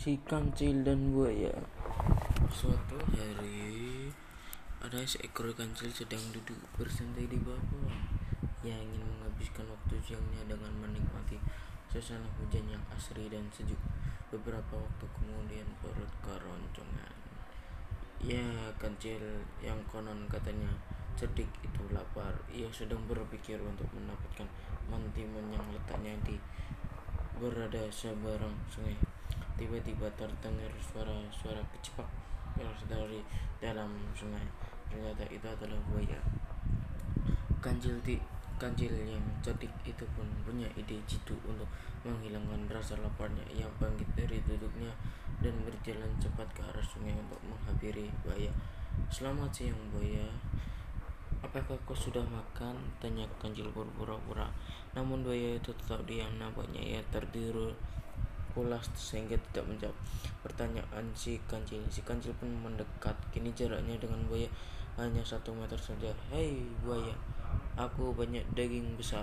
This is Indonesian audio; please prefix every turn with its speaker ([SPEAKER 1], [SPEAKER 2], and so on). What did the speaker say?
[SPEAKER 1] si kancil dan buaya.
[SPEAKER 2] Suatu hari, ada seekor kancil sedang duduk bersantai di bawah. Ia ingin menghabiskan waktu siangnya dengan menikmati suasana hujan yang asri dan sejuk. Beberapa waktu kemudian perut keroncongan. Ya, kancil yang konon katanya cerdik itu lapar. Ia sedang berpikir untuk mendapatkan mantimun yang letaknya di berada seberang sungai. Tiba-tiba terdengar suara-suara kecepak dari dalam sungai. Ternyata itu adalah buaya. Kancil, di, kancil yang cerdik itu pun punya ide jitu untuk menghilangkan rasa laparnya. Ia bangkit dari duduknya dan berjalan cepat ke arah sungai untuk menghampiri buaya. Selamat siang buaya. Apakah kau sudah makan? Tanya kancil berpura-pura. Namun buaya itu tetap diam. Nampaknya ia tertidur pulas sehingga tidak menjawab pertanyaan si kancil. Si kancil pun mendekat. Kini jaraknya dengan buaya hanya satu meter saja. Hei buaya, aku banyak daging besar.